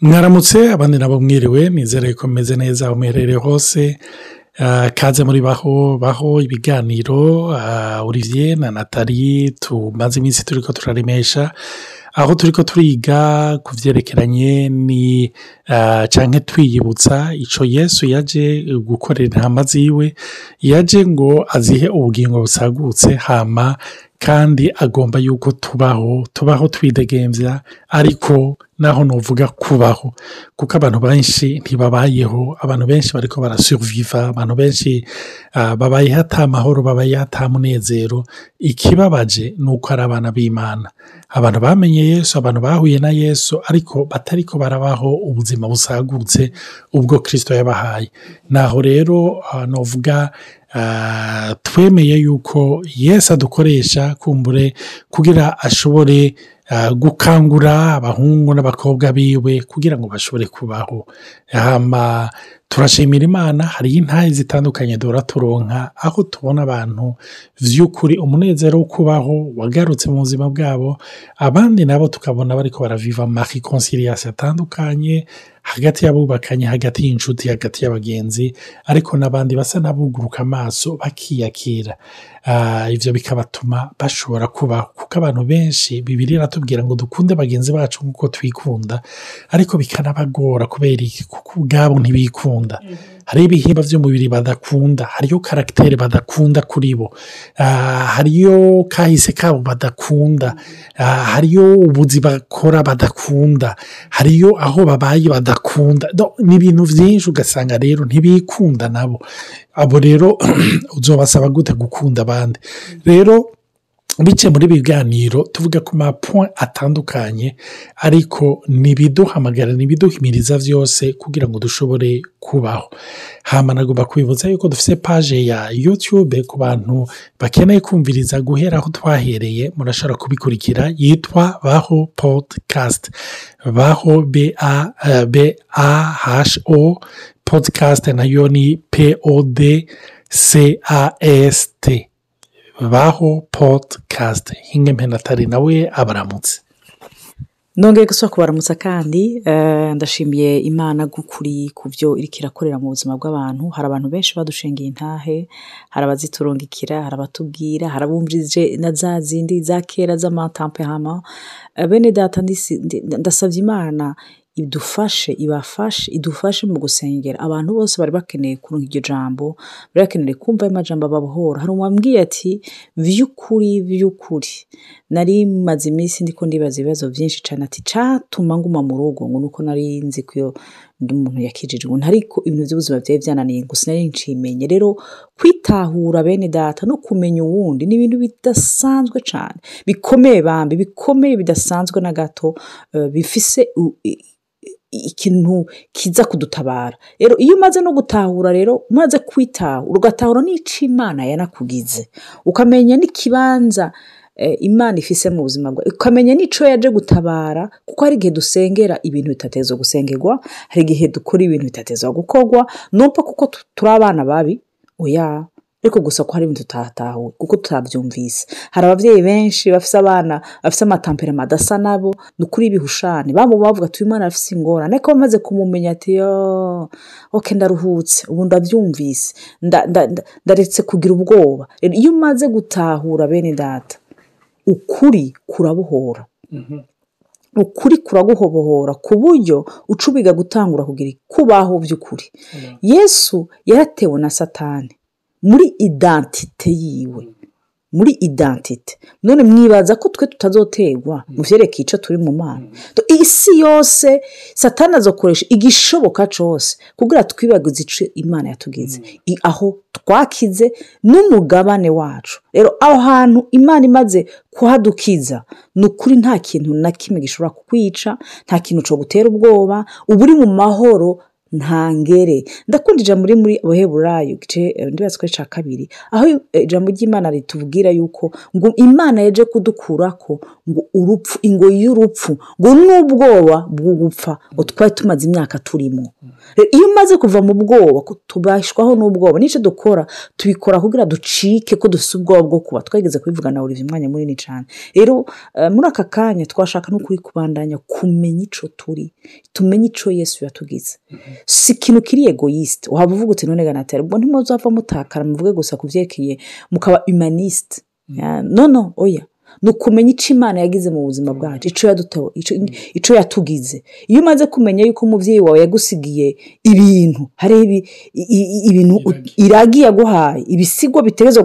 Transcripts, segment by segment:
mwaramutse abandi nabo mwiriwe nizere ko mumeze neza aho muherereye hose kaze muri baho baho ibiganiro. Olivier na natali tumaze iminsi turi ko turaremesha aho turi ko turiga ku byerekeranye ni cyangwa twiyibutsa icyo yesu yaje gukorera intama ziwe yaje ngo azihe ubugingo busagutse hama kandi agomba yuko tubaho tubaho twidegembya ariko naho nuvuga kubaho. Kuko abantu benshi ntibabayeho abantu benshi bariko barasuriviva abantu benshi babayeho ata mahoro babayeho ata munezero. Ikibabaje ni uko ari abana b'imana. Abantu bamenye yesu abantu bahuye na yesu ariko batariko barabaho ubuzima busagutse ubwo kirisito yabahaye. Naho rero nuvuga twemeye yuko yesu adukoresha kumbure kugira ashobore gukangura abahungu n'abakobwa biwe kugira ngo bashobore kubaho. Turashimira imana hariyo intahe zitandukanye duhora turonka aho tubona abantu by'ukuri umunezero wo kubaho wagarutse mu buzima bwabo abandi nabo tukabona bariko baraviva amakonsiriyasi atandukanye hagati y'abubakanye hagati y'inshuti hagati y'abagenzi ariko n'abandi basa n'abuguruka amaso bakiyakira. Ibyo bikabatuma bashobora kubaho kuko abantu benshi bibiri iratubwira ngo dukunde bagenzi bacu nk'uko twikunda ariko bikanabagora kubera iki? Kuko ubwabo ntibikunda. Hariho ibihimba by'umubiri badakunda hariyo karagiteri badakunda kuri bo. Hariyo kahise kabo badakunda. Hariyo ubuzi bakora badakunda. Hariyo aho babaye badakunda. Ni ibintu byinshi ugasanga rero ntibikunda nabo. Abo rero uzobasaba gute gukunda abandi. Rero bice muri biganiro tuvuga ku mapo atandukanye ariko ntibiduhamagara ntibiduhimiriza byose kugira ngo dushobore kubaho. Hamanagomba kwibutsa yuko dufite paje ya yutube ku bantu bakeneye kumviriza guhera aho twahereye murashobora kubikurikira yitwa baho podikasti baho b a hashi o podikasti na yo ni p o d c a s t. baho podikasti hinge mpenatari nawe abaramutse nongeye gusaba kubaramutsa kandi ndashimiye imana gukuri ku byo iri kirakorera mu buzima bw'abantu. Hari abantu benshi badushengeye intahe hari abaziturungikira hari abatubwira hari abumvirije na za zindi za kera z'amatampehama bene data ndasabye imana idufashe ibafashe idufashe mu gusengera. Abantu bose bari bakeneye kurunga iryo jambo bari bakeneye kumva ayo majambo ababohora hari uwambwiye ati by'ukuri by'ukuri nari maze iminsi ndiko ndibaza ibibazo byinshi cyane ati catuma nguma mu rugo ngo nuko nari nzi ko iyo undi muntu yakijijwe. Ariko ibintu by'ubuzima byari byananiye gusa nari nshimenye. Rero kwitahura bene data no kumenya uwundi ni ibintu bidasanzwe cyane bikomeye bambi bikomeye bidasanzwe na gato bifise ikintu kiza kudutabara. Rero iyo umaze no gutahura rero umaze kwitahura ugatahura n'icyo imana yanakugize. Ukamenya n'ikibanza imana ifise mu buzima bwawe ukamenya n'icyo yaje gutabara kuko hari igihe dusengera ibintu bitatezwa gusengerwa hari igihe dukora ibintu bitatezwa gukorwa nupfa kuko turi abana babi oya ariko gusa ko hari ibintu tutatahuye kuko tutabyumvise hari ababyeyi benshi bafite abana bafite amatamperama adasa nabo ni ukuri ibihushane bavuga ati uyu mwana afite ingorane. Ariko bamaze kumumenya ati yo oke ndaruhutse. Ubu ndabyumvise. Ndaretse kugira ubwoba. Iyo umaze gutahura bene data ukuri kurabohora. Ukuri kuraguhobohora ku buryo ucubiga gutangura kugira kubaho by'ukuri. Yesu yaratewe na satani. Muri idantite yiwe. Muri idantite none mwibaza ko twe tutazoterwa mu byerekeye icyo turi mu mana? Isi yose satana azakoresha igishoboka cyose kugira twibagize icyo imana yatugize. Aho twakize n'umugabane wacu. Rero aho hantu imana imaze kuhadukiza ni ukuri nta kintu na kimwe gishobora kukwica nta kintu cyo gutera ubwoba uba uri mu mahoro ntangere ndakunda ijambo riri muri abaheburayo igice ndibaza ko cya kabiri. Aho ijambo ry'imana ritubwira yuko ngo imana yaje kudukura ko ngo urupfu ingo y'urupfu ngo n'ubwoba bwo gupfa ngo twari tumaze imyaka turimo. Iyo umaze kuva mu bwoba tubashwaho n'ubwoba n'icyo dukora tubikora kugira ducike ko dufite ubwoba bwo kuba. Twageze kubivuga na Olivier umwanya munini cyane rero eh, muri aka kanya twashaka n'ukuri kubandanya kumenya icyo turi tumenye icyo yesu yatugize. Si ikintu kiri egoyisite waba uvuga uti none ganatera ubwo ntimuzava mutakara muvuge gusa ku byerekeye mukaba humaniste Ya, no no oya. Ni ukumenya icyo imana yagize mu buzima bwacu icyo yadutewe icyo- yatugize. Iyo umaze kumenya yuko umubyeyi wawe yagusigiye ibintu hariho ibintu iragi yaguhaye ibisigwa biteza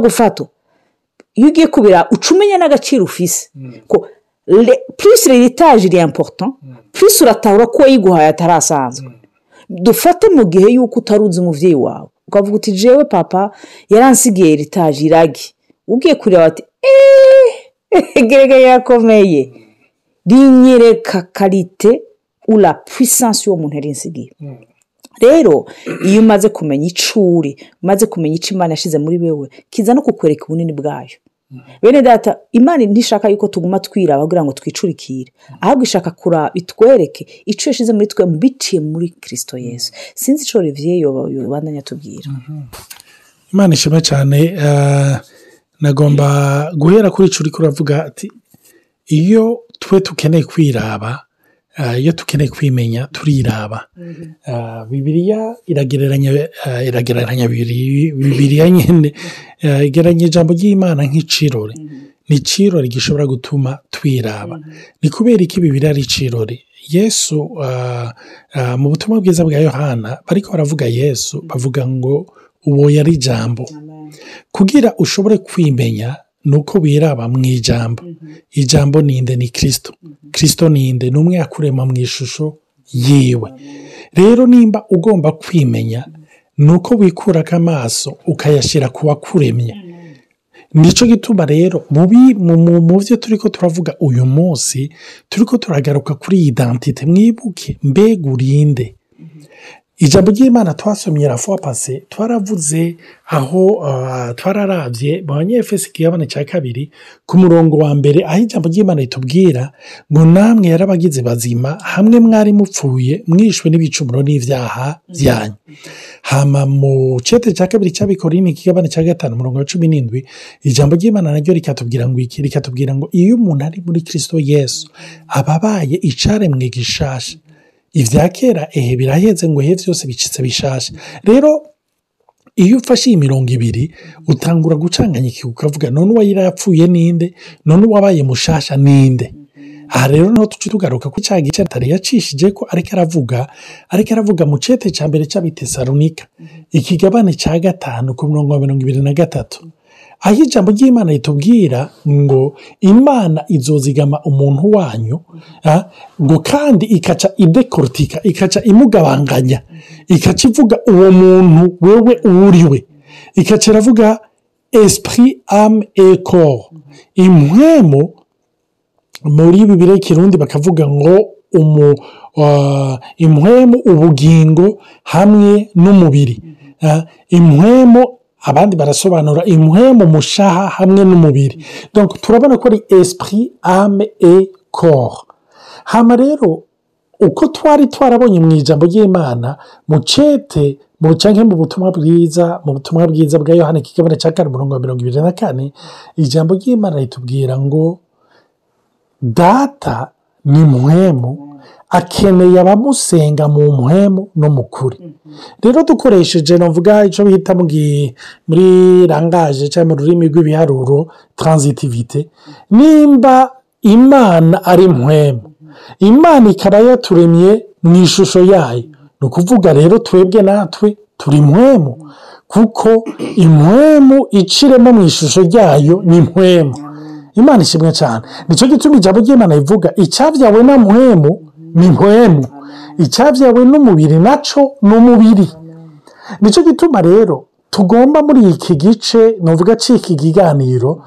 gufata. Iyo ugiye kubira uca umenya n'agaciro ufise. Ko le- plus l'héritage iri important plus uratahura ko uwayiguhaye atarasanzwe dufate mu gihe yuko utaruzi umubyeyi wawe. Ukavuga uti jewe papa yaransigiye heritage iragi. Ugiye kureba ati eee gerega yakomeye. Rinyereka karite ura puissance y'uwo muntu yarinsigiye. Rero iyo umaze kumenya icyo uri umaze kumenya icyo imana yashyize muri wewe kiza no kukwereka ubunini bwayo. Bene data imana ntishaka yuko tuguma twiraba kugira ngo twicurikire. Ahubwo ishaka kuraba itwereke icyo yashyize muri twe biciye muri kirisito yesu. Sinzi icyo olivier yobandanya atubwira imana ishima cyane eh, nagomba guhera kuri icyo uriko uravuga ati iyo twe tukeneye kwiraba iyo tukeneye kwimenya turiraba. Eh, bibiliya iragereranya eh, iragereranya bibiri- bibiliya nyine eh, igereranya ijambo ry'imana nk'icirore. Ni icirore gishobora gutuma twiraba. Ni kubera iki bibiliya ari icirore? Yesu mu butumwa bwiza bwa yohana bariko baravuga yesu bavuga ngo uwo yari ijambo. Kugira ushobore kwimenya ni uko wiraba mu ijambo ijambo ninde? Ni kirisito kirisito ninde? Ni umwe yakurema mu ishusho? Yiwe rero nimba ugomba kwimenya ni uko wikurako amaso ukayashyira ku wakuremye. Nicyo gituma rero mu byo turi ko turavuga uyu munsi turi ko turagaruka kuri iyi dantite mwibuke mbega urinde. Ijambo ry'imana twasomye rafuwa pase twaravuze aho ah, twararabye mu banyefesi kigabane cya kabiri ku murongo wa mbere aho ijambo ry'imana ritubwira ngo namwe yarabagize bazima hamwe mwari mupfuye mwishwe n'ibicumuro n'ibyaha byanyu. Hama mu cete cya kabiri cy'abikorini kigabane cya gatanu umurongo wa cumi n'indwi ijambo ry'imana naryo rikatubwira ngo iki rikatubwira ngo iyo umuntu ari muri kirisito yesu aba abaye icaremwe gishasha ibya kera ehe biraheze ngo ehe byose bicitse bishasha rero iyo ufashe iyi mirongo ibiri utangura gucanganyikira ukavuga none uwayira yapfuye ninde? None uwabaye mushasha ninde? Aha rero ni ho tuci tugaruka ko cya gice atari yacishije ko ariko aravuga ariko aravuga mu cete cya mbere cy'abitesaronika ikigabane cya gatanu ku murongo wa mirongo ibiri na gatatu. Aho ijambo ry'imana ritubwira ngo imana izozigama umuntu wanyu ngo kandi ikaca idekortika ikaca imugabanganya ikaca ivuga uwo muntu wewe uwuriwe ikaca iravuga esprit ame et corps. Impwemu muri bibiri y'ikirundi bakavuga ngo umu ah, impwemu ubugingo hamwe n'umubiri impwemu abandi barasobanura impwemu mushaha hamwe n'umubiri. Turabona ko ari esprit ame et corps. Hama rero uko twari twarabonye mu ijambo ry'imana mu cete mu canke mu butumwa bwiza mu butumwa bwiza bwa yohani kigabane cya kane umurongo wa mirongo ibiri na kane ijambo ry'imana ritubwira ngo data ni muhemu akeneye abamusenga mu muhemu no mu kuri rero dukoresheje navuga icyo bita muri rangaje cyangwa mu rurimi rw'ibiharuro transitivite nimba imana ari muhemu imana ikaba yaturemye mu ishusho yayo. Ni ukuvuga rero twebwe natwe turi muhemu kuko impwemu iciremo mu ishusho ryayo ni impwemu imana ishimwe cyane ni cyo gituma ijambo ry'imana rivuga icyabyawe na muhemu ni mpwemu icyabyawe n'umubiri na cyo ni umubiri ni cyo gituma rero tugomba muri iki gice nuvuga cy'iki kiganiro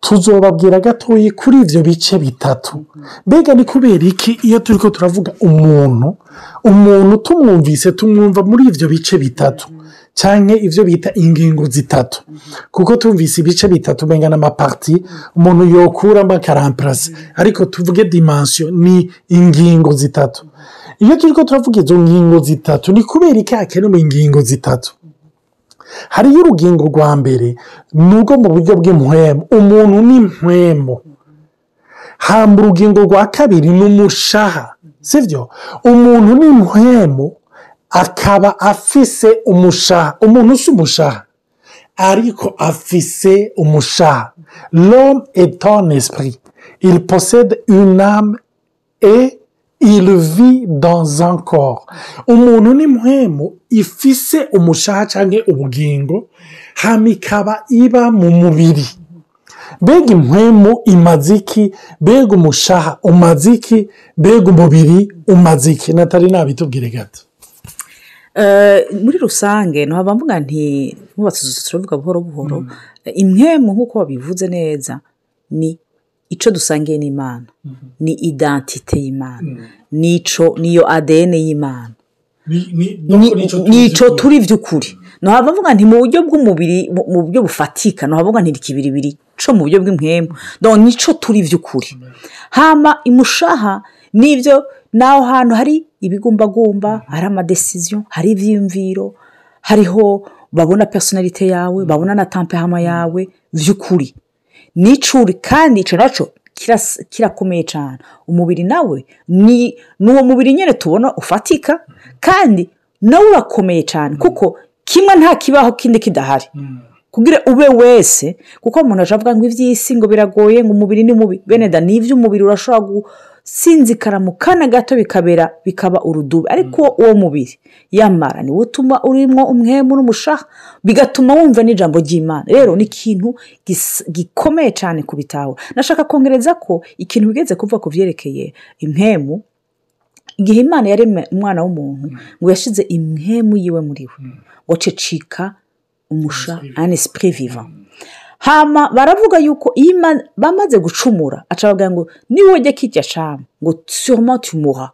tuzobabwira gatoya kuri ibyo bice bitatu. Mbega ni kubera iki iyo turi ko turavuga umuntu umuntu tumwumvise tumwumva muri ibyo bice bitatu? Cyangwa ibyo bita ingingo zitatu. Kuko tumvise ibice bitatu bengana amapariti umuntu yokuramo akaramparasi ariko tuvuge dimansiyo ni ingingo zitatu. Iyo turi ko turavuga izo ngingo zitatu ni kubera iki hakenewe ingingo zitatu? Hariyo urugingo rwa mbere ni urwo mu buryo bw'impwemu umuntu ni impwemu hamba urugingo rwa kabiri ni umushaha sibyo umuntu ni impwemu akaba afise umushaha. Umuntu usa umushaha. Ariko afise umushaha. L'homme est un esprit. Il possède une âme et il vit dans un corps. Umuntu ni impwemu ifise umushaha cyangwa ubugingo hama ikaba iba mu mubiri. Mbega impwemu imaze iki? Mbega umushaha umaze iki? Mbega umubiri umaze iki? Natali nabitubwire gato. Muri rusange ntabwo mvuga nti nkubatse turavuga buhoro buhoro. Impwemu nk'uko babivuze neza ni icyo dusangiye n'imana ni idantite y'imana niyo adn y'imana. Nicyo turi by'ukuri. ntabwo mvuga nti mu buryo bw'umubiri mu buryo bufatika ntabwo nti ikibiribiri cyo mu buryo bw'impwemu ni cyo turi by'ukuri. Hama imushaha ni byo ni aho hantu hari ibigumbagumba hari amadesiziyo hari ibyiyumviro hariho babona personalite yawe babona na tampehama yawe by'ukuri n'icuri kandi icyo na cyo kirakomeye cyane umubiri nawe ni uwo mubiri nyine tubona ufatika kandi nawe urakomeye cyane kuko kimwe nta kibaho kindi kidahari. Kugira ube wese kuko umuntu avuga ngo iby'isi ngo biragoye ngo umubiri ni mubi bene da n'iby'umubiri urashobora gusinzikara mu kana gato bikabera bikaba urudubi. Ariko uwo mubiri yamara niwo utuma urimo umwemu n'umushaha bigatuma wumva n'ijambo ry'imana. Rero ni ikintu gikomeye cyane ku bitawe nashaka kongereza ko ikintu bigeze kuva ku byerekeye impemu igihe imana yaremye umwana w'umuntu ngo yashyize impemu yiwe muri we ngo cecika umusha ane sipure viva hama baravuga yuko iyo bamaze gucumura. Acabaga ngo ni we ujya kijya cyane ngo tuyoma tumuha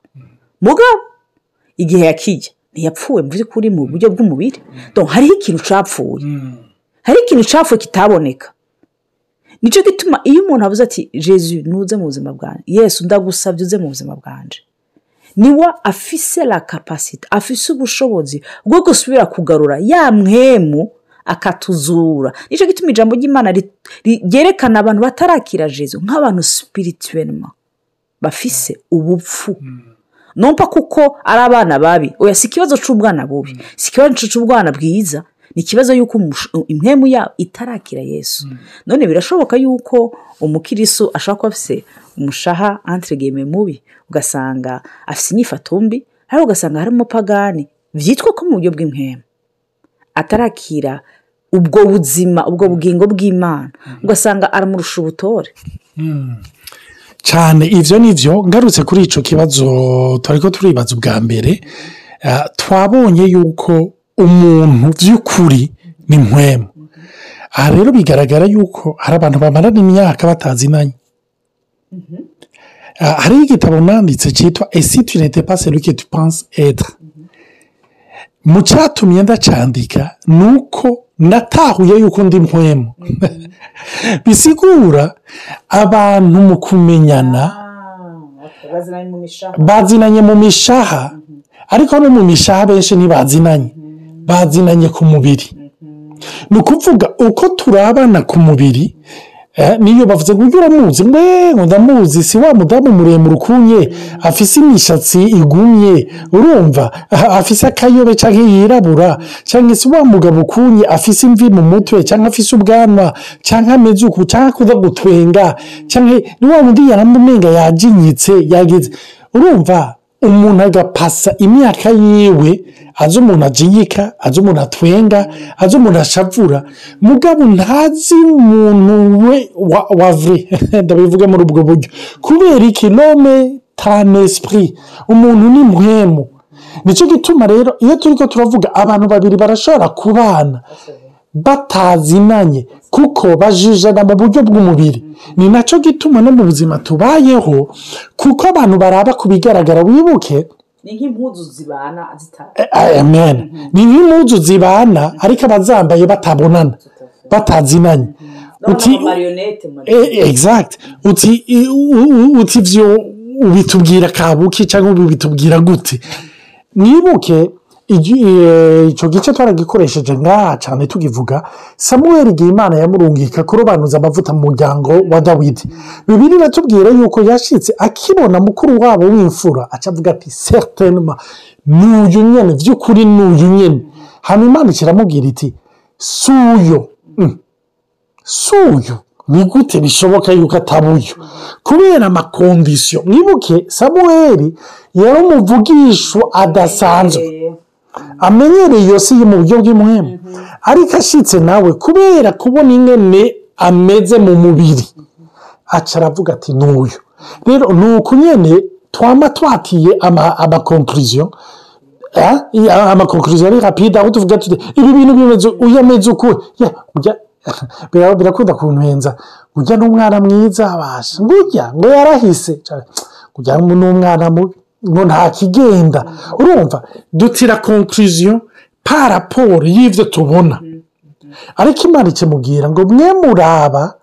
mugabo igihe yakijya ntiyapfuwe mu by'ukuri mu buryo bw'umubiri. Hariho ikintu cyapfuye. Hariho ikintu cyapfuye kitaboneka. Nicyo gituma iyo umuntu avuze ati jesu ntuze mu buzima bwanjye. Yesu ndagusabye uze mu buzima bwanjye. Niwe afise la kapasite afise ubushobozi bwo gusubira kugarura ya mwemu akatuzura. Nicyo gituma ijambo ry'imana ryerekana abantu batarakira jesu nk'abantu sipirituwelima bafise ubupfu. Numva kuko ari abana babi. Oya si ikibazo cy'ubwana bubi. Si ikibazo cy'ubwana bwiza. Ni ikibazo y'uko impemu yabo itarakira yesu. None birashoboka y'uko umukiriso ashobora kuba afite umushaha antiregeme mubi ugasanga afite inyifatumbi ariko ugasanga harimo pagani. Byitwa ko mu buryo bw'impemu atarakira ubwo buzima ubwo bugingo bw'imana. Ugasanga aramurusha ubutore. Cyane ibyo ni byo ngarutse kuri icyo kibazo turi ko turibaza ubwa mbere twabonye yuko umuntu by'ukuri ni mpwemu aha rero bigaragara yuko hari abantu bamarana imyaka batazinanye hariho igitabo nanditse cyitwa esi tunete pase ruke tupanse edra mu cyatumye ndacyandika ni uko natahuye yuko ndi mpwemu bisigura abantu mu kumenyana bazinanye mu mishaha. ariko no mu mishaha benshi ntibazinanye. Bazinanye ku mubiri. Ni ukuvuga uko turabana ku mubiri niyo bavuze ngo ujye uramuzi ngo ndamuzi si wa mudamu muremure ukunye? Afise imishatsi igumye. Urumva? Afise akayobe cyangwa yirabura? Cyangwa se wa mugabo ukunye? Afise imvi mu mutwe? Cyangwa afise ubwanwa? Cyangwa ameze uku? Cyangwa akuza gutwenga? Cyangwa ni wa wundi yaramumenga yajinyitse yageze urumva? Umuntu agapasa imyaka yiwe azi umuntu ajinyika azi umuntu atwenga azi umuntu ashavura mugabo ntazi umuntu we wa vure ndabivuga muri ubwo buryo. Kubera iki? Nome tane esipuri umuntu ni mpwemu ni cyo gituma rero iyo turi ko turavuga abantu babiri barashobora kubana. Batazinanye kuko bajijana mu buryo bw'umubiri. Ni na cyo gituma no mu buzima tubayeho kuko abantu baraba ku bigaragara wibuke ni nk'impuzu zibana zitari Eh, amen. Ni nk'impuzu zibana ariko abazambaye batabonana batazinanye uti Eh, exact. Uti uti ivyo ubitubwira kabuki cyangwa ubitubwira gute? Mwibuke ico gice twaragikoresheje ngaha cyane tugivuga samuweli igihe imana yamurungika kurobanuza amavuta mu muryango wa dawidi bibiri iratubwira yuko yashitse akibona mukuru wabo w'imfura aca avuga ati certainement n'uyu nyene vy'ukuri n'uyu nyene hama imana ikiramubwira iti suyo Mm. suyu ni gute bishoboka yuko atabuyo kubera amakondisiyo mwibuke samuweli yari umuvugisho adasanzwe amenyereye iyo si mu buryo bw'imuhemu ariko ashitse nawe kubera kubona ingene ameze mu mubiri aca aravuga ati n'uyu. Rero ni uku nyene twama twatiye amakonkuriziyo amakonkuriziyo ari rapide aho tuvuga tuti ibi bintu bimeze uyu ameze uku birakunda kuntuhenza ujya n'umwana mwiza abasha. Ngujya ngo yarahise. Ujya n'umwana mubi. Ngo nta kigenda. Urumva? Dutira konkuriziyo pa raporo y'ibyo tubona. Ariko imana ikimubwira ngo mwe muraba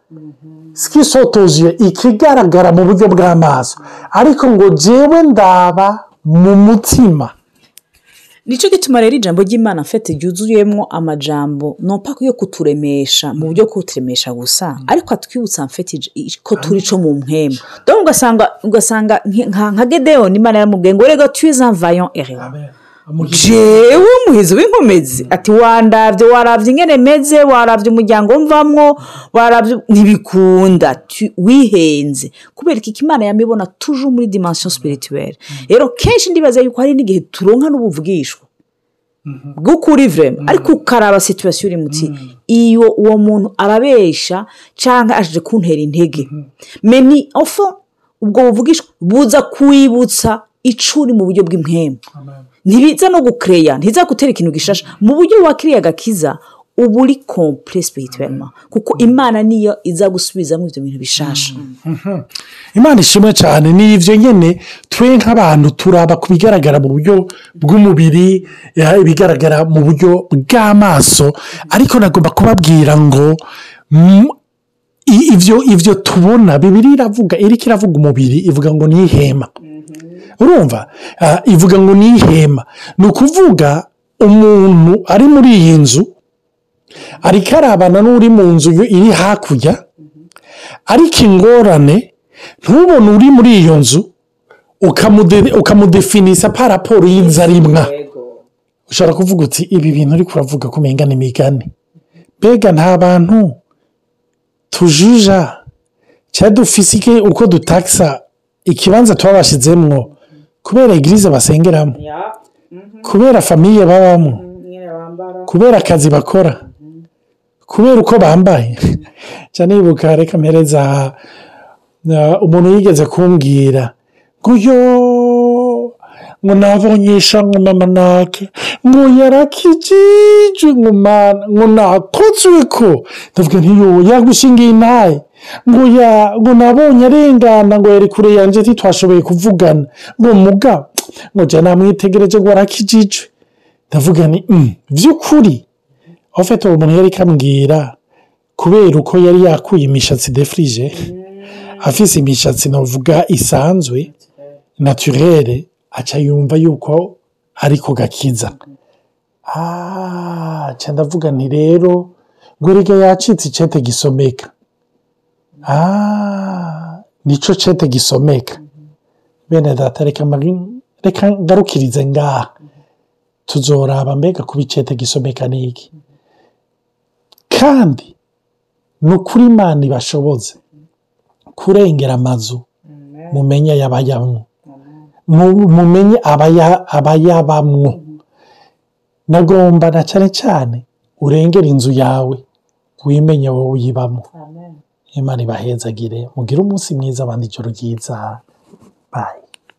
sikisotoziye ikigaragara mu buryo bw'amaso. Ariko ngo jewe ndaba mu mutima. Ni cyo gituma rero ijambo ry'imana mfite ryuzuyemo amajambo nopa yo kuturemesha mu buryo kuturemesha gusa. Ariko atwibutsa mfite ko turi co mu mpemu dore ugasanga ugasanga nka gedeyoni imana yaramubwiye ngo rega tuwiza vayon erewa jewe umuhizi w'inkomezi. Ati wandavye waravye ingene meze waravye umuryango mvamwo waravye ntibikunda. Wihenze. Kubera iki? Imana yamibona toujours muri dimension spirituelle. Rero kenshi ndibaza yuko hari n'igihe turonka n'ubuvugishwa bw'ukuri vrema ariko ukaraba situation uri muti iyo uwo muntu arabesha canke aje kuntera intege. Meni ofa ubwo buvugishwa buza kwibutsa icuri mu buryo bw'impemu ntibiza no gukereya ntiza gutera ikintu gishasha. Mu buryo wakiriye agakiza uba uri kompure sipirituwelema kuko imana niyo iza gusubizamo ibyo bintu bishasha. Imana ishimwe cyane. Ni ibyo nyine twe nk'abantu turaba ku bigaragara mu buryo bw'umubiri ya, ibigaragara mu buryo bw'amaso. Ariko nagomba kubabwira ngo mm, ibyo ibyo tubona bibiri iravuga iriko iravuga umubiri ivuga ngo ni ihema. Urumva? Ah, ivuga ngo ni ihema. Ni ukuvuga umuntu ari muri iyi nzu ariko arabana n'uri mu nzu iri hakurya ariko ingorane ntubone uri muri iyo nzu ukamude- ukamudefinisa pa raporo y'inzu arimwa ushobora kuvuga uti ibi bintu uri kuravuga ko umenga ni imigani. Mbega nta bantu tujuja cyangwa dufise uko dutakisa ikibanza tuba bashyizemwo kubera egirize basengeramo. Kubera famiye babamo. Kubera akazi bakora. Kubera uko bambaye. Cyane nibuka reka mpereza umuntu yigeze kumbwira. Ngo yo ngo nabonyesha ngo mama nake. Ngo yarakijijwe ngo mana ngo nakotswe ko ndavuga ntiyo yagushingiye intaye ngo ya ngo nabonye arengana ngo yari kure yanjye ntitwashoboye kuvugana. Ngo muga ngo jya namwitegereje ngo warakijijwe ndavuga ni "Mm, by'ukuri? Aho ufite uwo muntu yari kambwira kubera uko yari yakuye imishatsi defirije afise imishatsi navuga isanzwe naturere aca yumva yuko ari ku gakiza. Ah ndavuga nti rero ngo erega yacitse icete gisomeka. Ah nico cete gisomeka bene data reka ngarukirize ngaha tuzoraba mbega kuba icete gisomeka ni iki kandi ni ukuri imana ibashoboze kurengera amazu mumenye ayabayamwo Mu- mumenye abaya- abayabamwo nagomba na cyane cyane urengere inzu yawe wimenye wowe uyibamo imana ibahezagire mugire umunsi mwiza abandi ijoro ryiza. Bayi